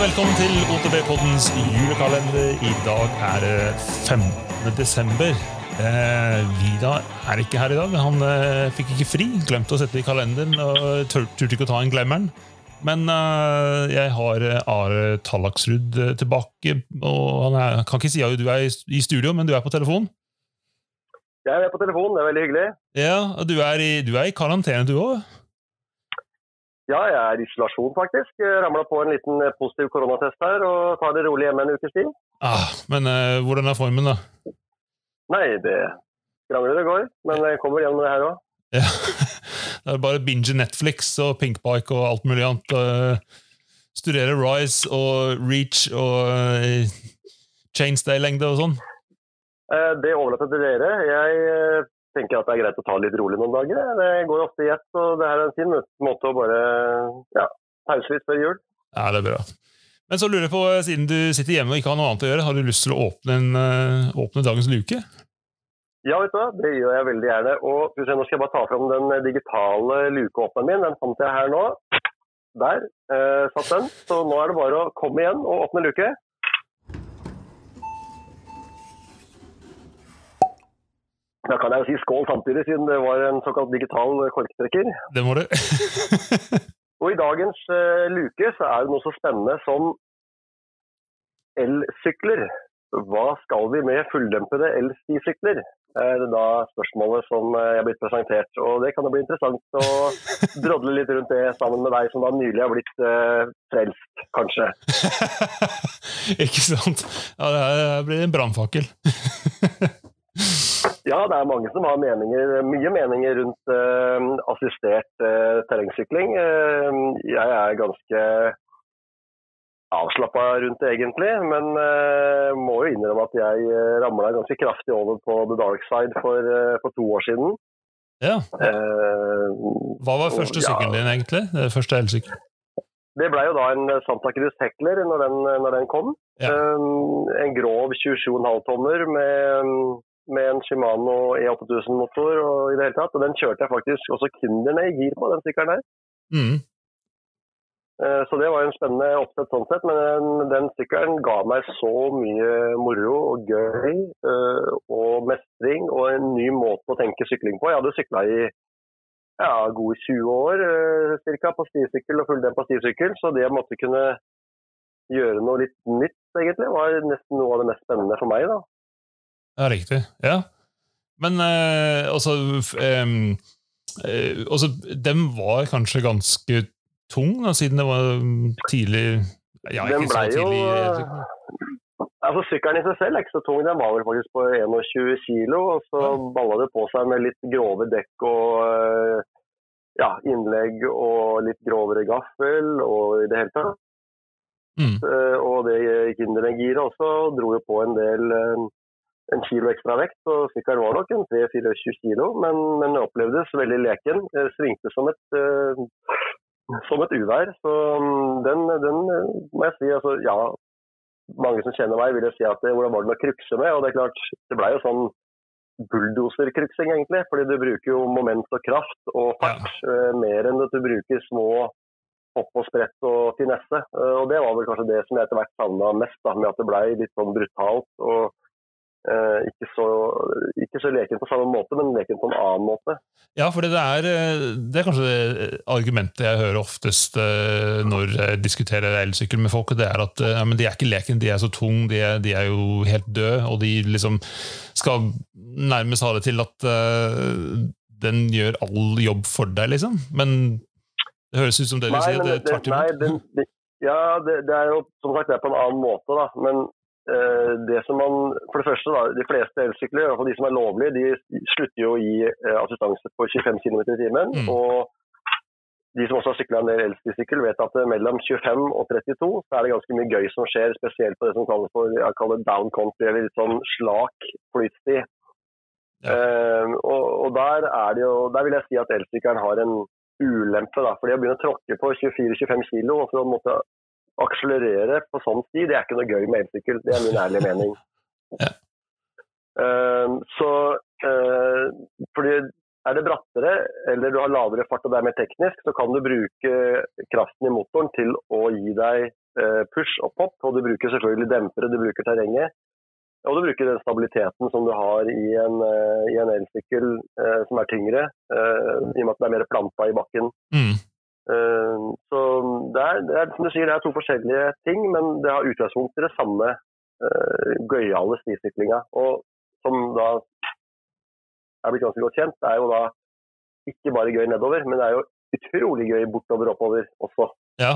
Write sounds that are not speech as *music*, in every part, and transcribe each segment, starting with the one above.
velkommen til OTB-poddens julekalender. I dag er det 15. desember. Eh, Vida er ikke her i dag. Han eh, fikk ikke fri. Glemte å sette det i kalenderen og turte ikke å ta en glemmeren. Men eh, jeg har eh, Are Tallaksrud eh, tilbake. Og han er, kan ikke si at du er i, i studio, men du er på telefon. Jeg er på telefon, det er veldig hyggelig. Ja, og Du er i, du er i karantene, du òg? Ja, jeg er i isolasjon faktisk. Ramla på en liten eh, positiv koronatest her og tar det rolig hjemme en ukes tid. Ah, men eh, hvordan er formen, da? Nei, det skrangler det går, men jeg kommer gjennom det her òg. Ja. *laughs* Det er bare binge Netflix og Pinkbike og alt mulig annet. Studere Rise og Reach og eh, Chainstay-lengde og sånn. Eh, Det overlater jeg til dere. Jeg eh, tenker at det er greit å ta det litt rolig noen dager. Det går ofte i ett, og det her er en fin måte å bare ja, pause litt før jul. Ja, det er bra. Men så lurer jeg på, eh, siden du sitter hjemme og ikke har noe annet å gjøre, har du lyst til å åpne, en, eh, åpne dagens luke? Ja, vet du hva? det gjør jeg veldig gjerne. Og Nå skal jeg bare ta fram den digitale lukeåpneren min. Den fant jeg her nå. Der eh, satt den. Så nå er det bare å komme igjen og åpne luke. Da kan jeg jo si skål samtidig, siden det var en såkalt digital korktrekker. Det må du. *laughs* Og i dagens uh, luke så er det noe så spennende som elsykler. Hva skal vi med fulldempede elstisykler? er da spørsmålet som eh, er blitt presentert. Og Det kan jo bli interessant å *laughs* drodle litt rundt det sammen med deg som da nylig har blitt eh, frelst, kanskje. *laughs* ikke sant? Ja, det her blir en brannfakkel. Ja, det er mange som har meninger, mye meninger rundt uh, assistert uh, terrengsykling. Uh, jeg er ganske avslappa rundt det, egentlig. Men må jo innrømme at jeg ramla ganske kraftig over på the dark side for, for to år siden. Ja. Hva var første sykkelen din, egentlig? Det første elsykkel? det ble jo da en Santa Cruz Heckler når den, når den kom. Ja. En grov 27,5 tommer med, med en Shimano E8000-motor og i det hele tatt. Og den kjørte jeg faktisk også Kinderne i gir på, den sykkelen der. Mm. Eh, Så det var en spennende oppsett sånn sett, men den, den sykkelen ga meg så mye moro og gøy eh, og mestring og en ny måte å tenke sykling på. Jeg hadde sykla i ja, gode 20 år eh, cirka, på stisykkel og fulldempa stisykkel, så det å måtte kunne gjøre noe litt nytt egentlig, var nesten noe av det mest spennende for meg. da. Ja, riktig. Ja. Men eh, altså eh, altså, Den var kanskje ganske tung, da, siden det var mm, tidlig ja, Den ikke så ble jo eh, eh, Altså Sykkelen i seg selv er ikke så tung, den var vel faktisk på 21 kilo. Og så balla det på seg med litt grove dekk og eh, ja, innlegg og litt grovere gaffel og i det hele tatt. Mm. Og det kindergiret også og dro jo på en del en kilo ekstra vekt, så sykkelen var nok en 3-24 kilo, men, men opplevdes veldig leken. Eh, Svingte som et, uh, som et uvær. Så mm, den, den eh, må jeg si, altså ja, mange som kjenner meg vil jo si at det, hvordan var det med å krukse med? Og det er klart, det ble jo sånn bulldoserkruksing egentlig, fordi du bruker jo moment og kraft og fart eh, mer enn at du bruker små hopp og sprett og finesse. Uh, og det var vel kanskje det som jeg etter hvert savna mest, da, med at det ble litt sånn brutalt og eh, ikke, så, ikke så leken på samme måte, men leken på en annen måte. Ja, for det er, eh, det er kanskje det argumentet jeg hører oftest eh, når jeg diskuterer elsykkel med folk, og det er at eh, ja, men de er ikke leken, de er så tung, de er, de er jo helt døde, og de liksom skal nærmest ha det til at uh, den gjør all jobb for deg, liksom. Men det høres ut som det du sier, det er tvert imot. ja, det, det er jo som sagt det er på en annen måte, da. Men eh, det som man For det første, da, de fleste elsykler, i hvert fall de som er lovlige, de slutter jo å gi eh, assistanse på 25 km i timen. Mm. Og de som også har sykla en del elsykkel, vet at eh, mellom 25 og 32 så er det ganske mye gøy som skjer, spesielt på det som kalles for jeg kaller down country, eller litt sånn slak flytstid. Ja. Uh, og, og der er det jo Der vil jeg si at elsykkelen har en ulempe. da, fordi Å begynne å tråkke på 24-25 kilo og så måtte akselerere på sånn sti, det er ikke noe gøy med elsykkel. Det er min ærlige mening. *laughs* Ja. Eh, så eh, fordi er det brattere eller du har lavere fart og det er mer teknisk, så kan du bruke kraften i motoren til å gi deg eh, push og pop, og du bruker selvfølgelig dempere, du bruker terrenget. Og du bruker den stabiliteten som du har i en, eh, i en elsykkel som er tyngre, i og med at det er mer planta i bakken. Mm. Eh, så det er, det er, som du sier, det er to forskjellige ting, men det har utgangspunkt i det samme uh, gøyale stisyklinga. Og som da er blitt ganske godt kjent, det er jo da ikke bare gøy nedover, men det er jo utrolig gøy bortover og oppover også. Ja.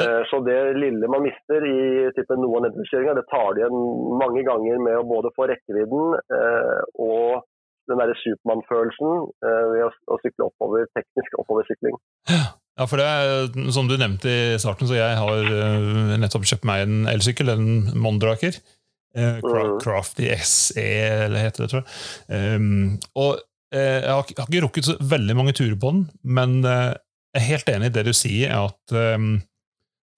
Eh, Så det lille man mister i type noe av nedoverkjøringa, det tar de igjen mange ganger med å både få rekkevidden og den derre Supermann-følelsen eh, ved å, å sykle oppover, teknisk oppoversykling. Ja, for det er, som du nevnte i starten, så jeg har eh, nettopp kjøpt meg en elsykkel, en Mondraker. Eh, Mm. Crafty SE, eller heter det, tror jeg. Um, og eh, jeg har, jeg har ikke rukket så veldig mange turer på den, men eh, jeg er helt enig i det du sier, at um,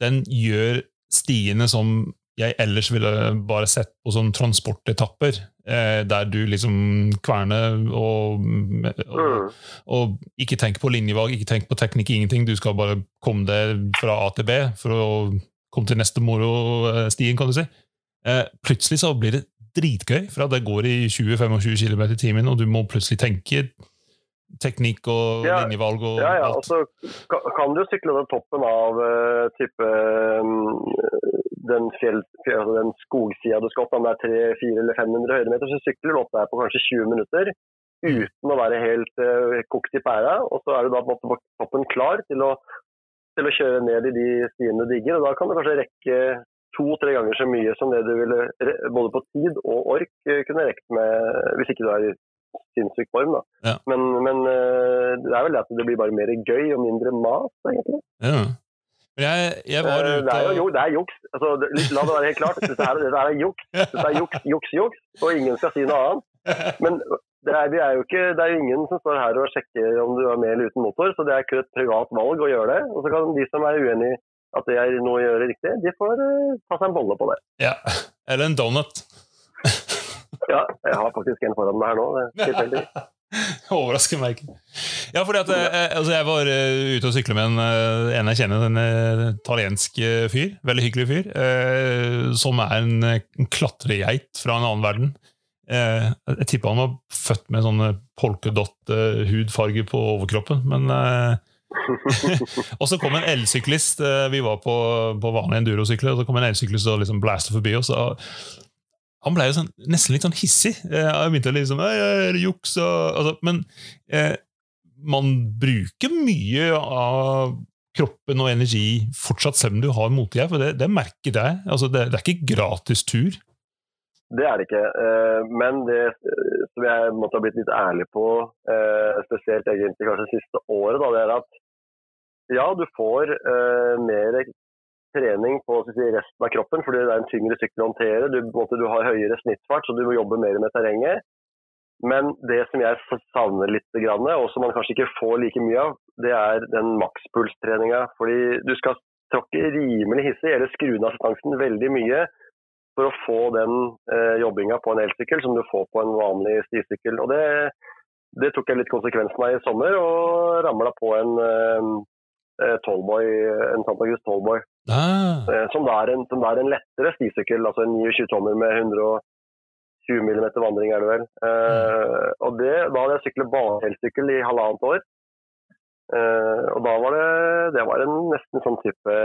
den gjør stiene som jeg ellers ville bare sett på sånne transportetapper, eh, der du liksom kverner og, og Mm. og ikke tenker på linjevalg, ikke tenker på teknikk, ingenting. Du skal bare komme deg fra A til B for å komme til neste moro-stien, kan du si. Eh, plutselig så blir det dritgøy, for det går i 20-25 km i timen, og du må plutselig tenke teknikk og Ja. linjevalg og Ja, ja. alt. Og så kan du sykle den toppen av eh, type mm, den, fjell, fjell, den skogsida du skal opp, om det er 300, 400 eller 500 høydemeter, så sykler du opp der på kanskje 20 minutter uten å være helt uh, kokt i pæra. Og så er du da på en måte på toppen klar til å, til å kjøre ned i de stiene du digger. Og da kan du kanskje rekke to-tre ganger så mye som det du ville både på tid og ork eh, kunne rekt med hvis ikke du er i sinnssyk form. da. Ja. Men, men eh, det er vel det at det blir bare mer gøy og mindre mas, egentlig. Ja. Jeg, jeg var Eh, Det er jo jo, det er juks. Altså, la det være helt klart. Dette, er, dette er juks. *laughs* Dette er juks, juks, juks. Og ingen skal si noe annet. Men det er, det er jo ikke, det er ingen som står her og sjekker om du er med eller uten motor, så det er kun et privat valg å gjøre det. Og så kan de som er uenig at det er noe å gjøre riktig, de får eh, ta seg en bolle på det. Ja. Eller en donut. Ja, jeg har faktisk en foran meg her nå. det er tilfeldig. *laughs* *laughs* Overrasker meg. Ja, fordi at eh, altså jeg var eh, ute og sykle med en, eh, en jeg kjenner, en eh, italiensk eh, fyr. Veldig hyggelig fyr. eh, som er en, eh, en klatregeit fra en annen verden. Eh, jeg tipper han var født med sånne polkedott-hudfarge på overkroppen, men eh, *laughs* Og så kom en elsyklist. eh, vi var på, på vanlige endurosykler, og så kom en elsyklist og liksom blasta forbi oss. og han ble jo sånn, nesten litt sånn hissig. Eh, Jeg begynte liksom «Ei, er det juks og, altså, Men eh, man bruker mye av kroppen og energi fortsatt selv om du har motgjerd, for det, det merker jeg. Altså, det, det er ikke gratis tur. Det er det ikke. eh, Men det eh, som jeg måtte ha blitt litt ærlig på, eh, spesielt egentlig kanskje siste året, da, det er at ja, du får eh, mer trening på si, resten av kroppen, fordi det er en tyngre sykkel å håndtere. Du, måte, du har høyere snittfart, så du må jobbe mer med terrenget. Men det som jeg savner litt, og som man kanskje ikke får like mye av, det er den makspulstreninga. Fordi du skal tråkke rimelig hissig, eller skru ned assistansen veldig mye for å få den eh, jobbinga på en elsykkel som du får på en vanlig stisykkel. Og det, det tok jeg litt konsekvensen av i sommer, og ramla på en eh, eh, tallboy, en Santa Cruz Tallboy. Ah, Eh, Som da en, som da er en lettere stisykkel, altså en 29 tommer med 120 mm vandring, er det vel. Eh, og det, Da hadde jeg syklet barelsykkel i halvannet år. Uh, og da var det, det var en nesten sånn type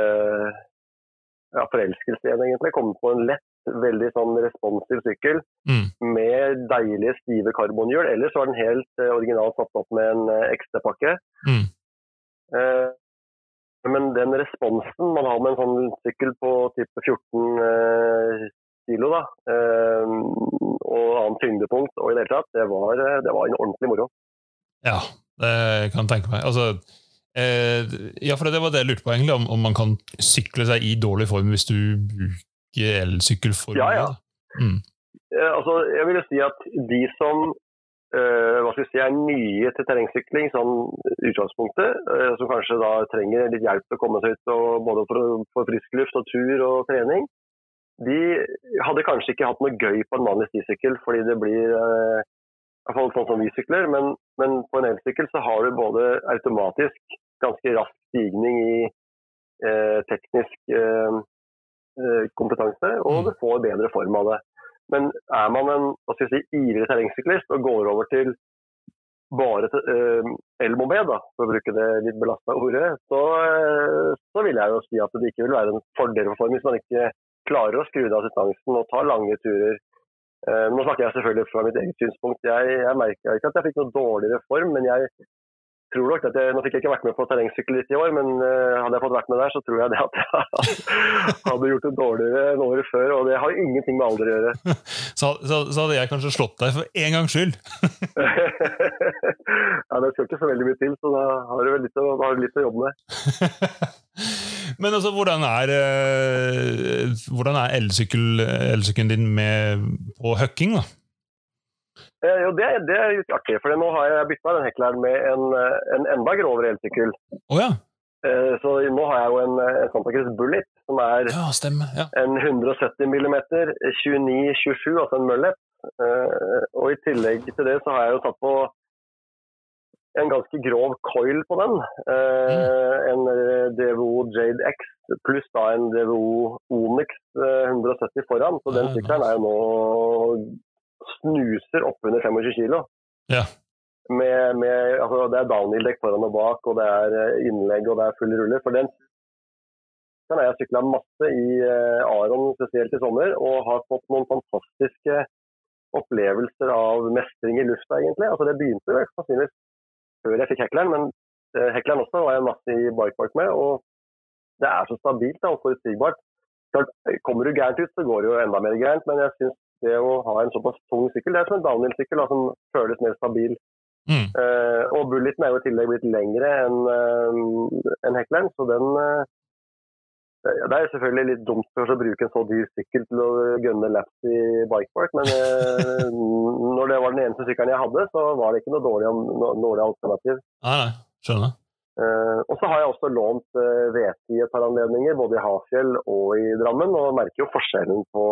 ja, forelskelse igjen, egentlig. Komme på en lett, veldig sånn responsiv sykkel mm, med deilige, stive karbonhjul. Ellers var den helt uh, originalt satt opp med en uh, XT-pakke. mm. Men den responsen man har med en sånn sykkel på type 14 eh, kilo, da, eh, og annen tyngdepunkt, og i det hele tatt, det var, det var en ordentlig moro. Ja, det kan jeg tenke meg. Altså, eh, ja, for det var det jeg lurte på, egentlig, om, om man kan sykle seg i dårlig form hvis du bruker elsykkel for Ja, ja. Mm. Eh, altså, jeg vil si at de som hva skal vi si, er nye til terrengsykling, sånn utgangspunktet, eh, som kanskje da trenger litt hjelp til å komme seg ut og både for, for frisk luft og tur og trening, de hadde kanskje ikke hatt noe gøy på en vanlig stisykkel, fordi det blir eh, i hvert fall sånn som vi sykler, men, men på en elsykkel så har du både automatisk ganske rask stigning i eh, teknisk eh, eh, kompetanse, og Mm. du får bedre form av det. Men er man en hva skal jeg si, ivrig terrengsyklist og går over til bare til, eh, for å bruke det litt belasta ordet, så, eh, så vil jeg jo si at det ikke vil være en fordel for form hvis man ikke klarer å skru av assistansen og ta lange turer. Eh, nå snakker jeg selvfølgelig fra mitt eget synspunkt. Jeg, jeg merka ikke at jeg fikk noe dårligere form, men jeg tror nok at jeg, Nå fikk jeg ikke vært med på terrengsykkel i år, men eh, hadde jeg fått vært med der, så tror jeg det at jeg *laughs* hadde gjort det dårligere enn året før. Og det har ingenting med alder å gjøre. *laughs* Så, så, så hadde jeg kanskje slått deg for en gangs skyld. *laughs* ja, Det skal ikke så veldig mye til, så da har du vel litt, å- litt å jobbe med. Men altså, hvordan er, eh, hvordan er elsykkel, elsykkelen din med, på høkking, da? Eh, jo, det, det er litt artig, for nå har jeg bytta den hekleren med en, eh, en enda grovere elsykkel. Å ja. Eh, Så nå har jeg jo en, en Santa Cruz Bullet, som er Ja, stemmer. Ja. en 170 mm 29-27, altså en mullet. Eh, Og i tillegg til det så har jeg jo tatt på en ganske grov coil på den. Eh, En DVO Jade X pluss da en DVO Onyx eh, 170 foran. Så den sykkelen er jo nå snuser oppunder 25 kilo. Ja. Med, med, altså det er downhill-dekk foran og bak, og det er eh, innlegg og det er full rulle. For den den har jeg sykla masse i eh, Aron, spesielt i sommer, og har fått noen fantastiske opplevelser av mestring i lufta, egentlig. Altså, det begynte jo sannsynligvis før jeg fikk hekleren, men eh, hekleren også var jeg masse i bikepark med. og Det er så stabilt da, og forutsigbart. Klart, Kommer du gærent ut, så går det jo enda mer gærent, men jeg syns det å ha en såpass tung sykkel, det er som en downhill-sykkel som føles mer stabil. Mm. Uh, og bulliten er jo i tillegg blitt lengre enn uh, en hekleren, så den eh, Det er selvfølgelig litt dumt for å bruke en så dyr sykkel til å gunne laps i bikepark, men eh, *laughs* når det var den eneste sykkelen jeg hadde, så var det ikke noe dårlig, no, dårlig alternativ. Nei, nei. Skjønner. Uh, og så har jeg også lånt uh, VT i et par anledninger, både i Hafjell og i Drammen, og merker jo forskjellen på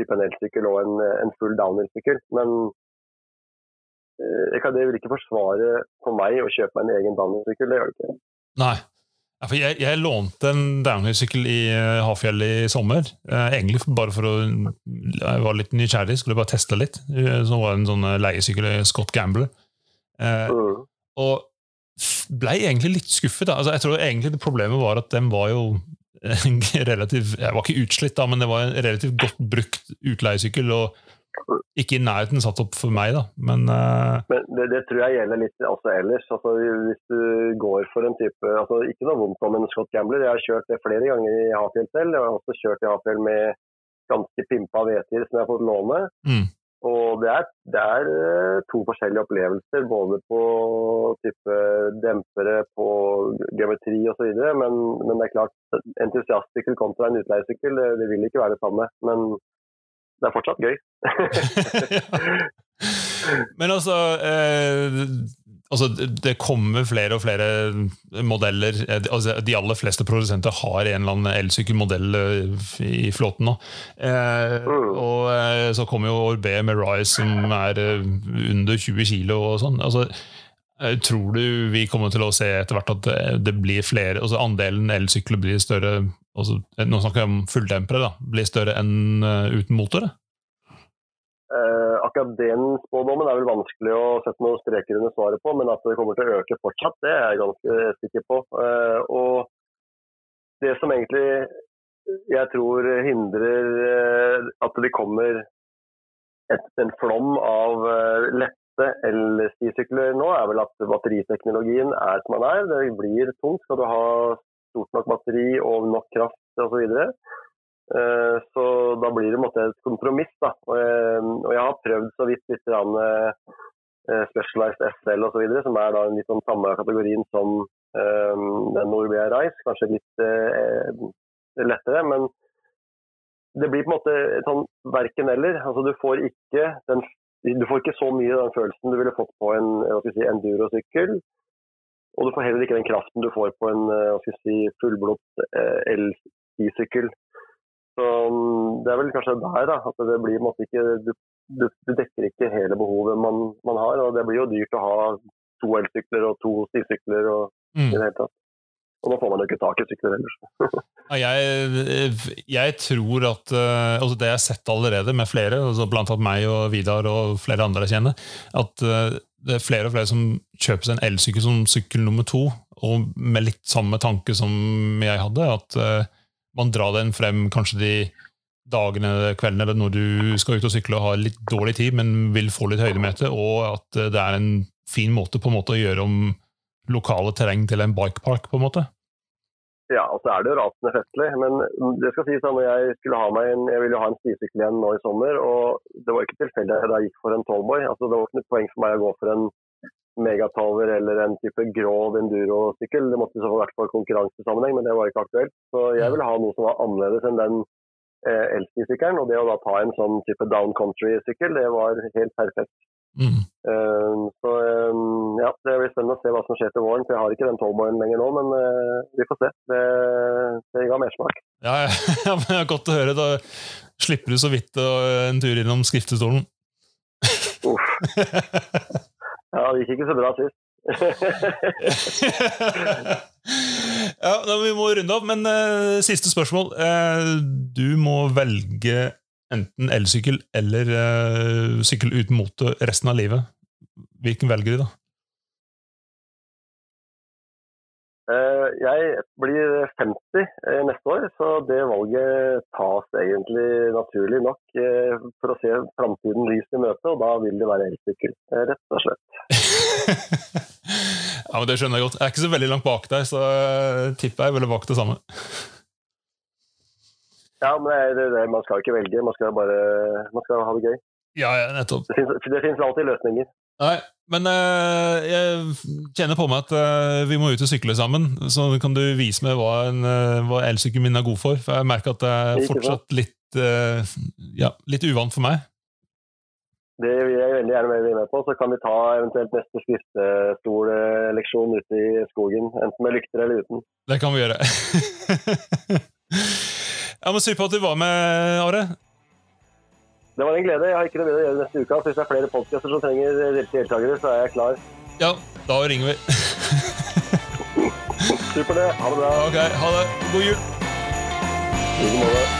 type en elsykkel og en, en full downhill-sykkel. Men eh, jeg kan, det vil ikke forsvare for meg å kjøpe meg en egen downhill-sykkel, det gjør det ikke. Nei. Jeg, jeg lånte en downhill-sykkel i uh, Hafjell i sommer. eh, egentlig bare for å Jeg var litt nysgjerrig, skulle bare teste litt. Så var det en sånn eh, leiesykkel, eh, Scott Gambler. Eh, Mm. og blei egentlig litt skuffet. Da. Altså, jeg tror egentlig det Problemet var at den var jo relativt Jeg var ikke utslitt, da, men det var en relativt godt brukt utleiesykkel. Og ikke i nærheten satt opp for meg, da. Men uh... Men det, det tror jeg gjelder litt også ellers. Altså, hvis du går for en type altså, Ikke noe vondt om en Scott Gambler, jeg har kjørt det flere ganger i Hafjell selv. Jeg har også kjørt i Hafjell med ganske pimpa VT-er som jeg har fått låne. Mm. Og det er, det er eh, to forskjellige opplevelser, både på type dempere, på geometri osv. Men, men det er klart, entusiastsykkel kontra en utleiesykkel, det, det vil ikke være det samme. Men det er fortsatt gøy. *laughs* Men altså, eh, altså det- kommer flere og flere modeller. Altså, de aller fleste produsenter har en eller annen elsykkelmodell eh, i flåten nå. Eh, Mm. og eh, så kommer jo Orbe med Rise, som er eh, under 20 kilo og sånn. Altså, tror du vi kommer til å se etter hvert at det, blir flere altså Andelen elsykler blir større altså, Nå snakker jeg om fulldempere, da. Blir større enn uh, uten motor? da? Eh, akkurat den spådommen er vel vanskelig å sette noen streker under svaret på, men at det kommer til å øke fortsatt, det er jeg ganske sikker på. Eh, og det som egentlig jeg tror hindrer eh, at det kommer en flom av lette lette elstisykler nå, er vel at batteriteknologien er som den er. Det blir tungt. Skal du ha stort nok batteri og nok kraft osv. Eh, Så da blir det måte et kompromiss. Da. Og jeg, har prøvd så vidt litt eh, Specialized SL osv., som er da en litt sånn samme kategorien som eh, den Norbea Rice. Kanskje litt eh, lettere, men det blir på en måte sånn verken-eller. Altså, du, får ikke du får ikke så mye av den følelsen du ville fått på en si, endurosykkel. Og du får heller ikke den kraften du får på en eh, si, fullblods eh, elsykkel. Så mm, Det er vel kanskje der da, at det blir ikke du, du, dekker ikke hele behovet man, man har. og Det blir jo dyrt å ha to elsykler og to stisykler og i Mm. det hele tatt. Og da får man jo ikke tak i sykler ellers. *laughs* Jeg, jeg tror at uh, altså Det jeg har sett allerede med flere, altså blant annet meg og Vidar og flere andre jeg kjenner, at uh, det er flere og flere som kjøper seg en elsykkel som sykkel nummer to, og med litt samme tanke som jeg hadde, at uh, man drar den frem kanskje de dagene eller kveldene eller når du skal ut og sykle og har litt dårlig tid, men vil få litt høydemeter, og at det er en fin måte på en måte å gjøre om lokale terreng til en bikepark, på en måte. Ja, og så er det jo rasende festlig. Men det skal sies at jeg skulle ha meg en, jeg ville ha en stisykkel igjen nå i sommer, og det var ikke tilfeldig da jeg gikk for en tallboy. Altså, det var ikke noe poeng for meg å gå for en megatower eller en type grov enduro-sykkel. Det måtte i så fall vært for konkurransesammenheng, men det var ikke aktuelt. Så jeg ville ha noe som var annerledes enn den eh, elsykkelen. Og det å da ta en sånn type down country-sykkel, det var helt perfekt. Mm. Uh, så um, ja, Det blir spennende å se hva som skjer til våren. for Jeg har ikke den tolvboyen lenger nå, men uh, vi får se. Det, det ga mersmak. Ja, *laughs* ja, men det er godt å høre. Da slipper du så vidt en tur innom skriftestolen. Uff. *laughs* Ja, det gikk ikke så bra sist. *laughs* ja, Vi må runde av, men uh, siste spørsmål. du må velge enten elsykkel eller uh, sykkel uten motor resten av livet, hvilken velger du da? Uh, jeg blir 50 uh, neste år, så det valget tas egentlig naturlig nok uh, for å se framtiden lyst i møte, og da vil det være elsykkel, rett og slett. *laughs* ja, men Det skjønner jeg godt. Jeg er ikke så veldig langt bak deg, så tipper jeg ville valgt det samme. Ja, men det, det, man skal ikke velge, man skal bare man skal ha det gøy. Ja, ja nettopp. Det finnes, alltid løsninger. Nei, men uh, jeg kjenner på meg at uh, vi må ut og sykle sammen. Så kan du vise meg hva, en, uh, hva elsykkelen min er god for. For jeg merker at det er fortsatt litt, ja, litt uvant for meg. Det vil jeg veldig gjerne være med på. Så kan vi ta eventuelt neste skriftestolleksjon ute i skogen. Enten med lykter eller uten. Det kan vi gjøre. *laughs* jeg må si på at du var med, Are. Det var en glede. Jeg har ikke noe bedre å gjøre neste uke. Hvis det er flere podkaster som trenger deltakere, så er jeg klar. Ja, da ringer vi. *laughs* Supert, det. Ha det bra. Ok, Ha det. God jul. I like måte.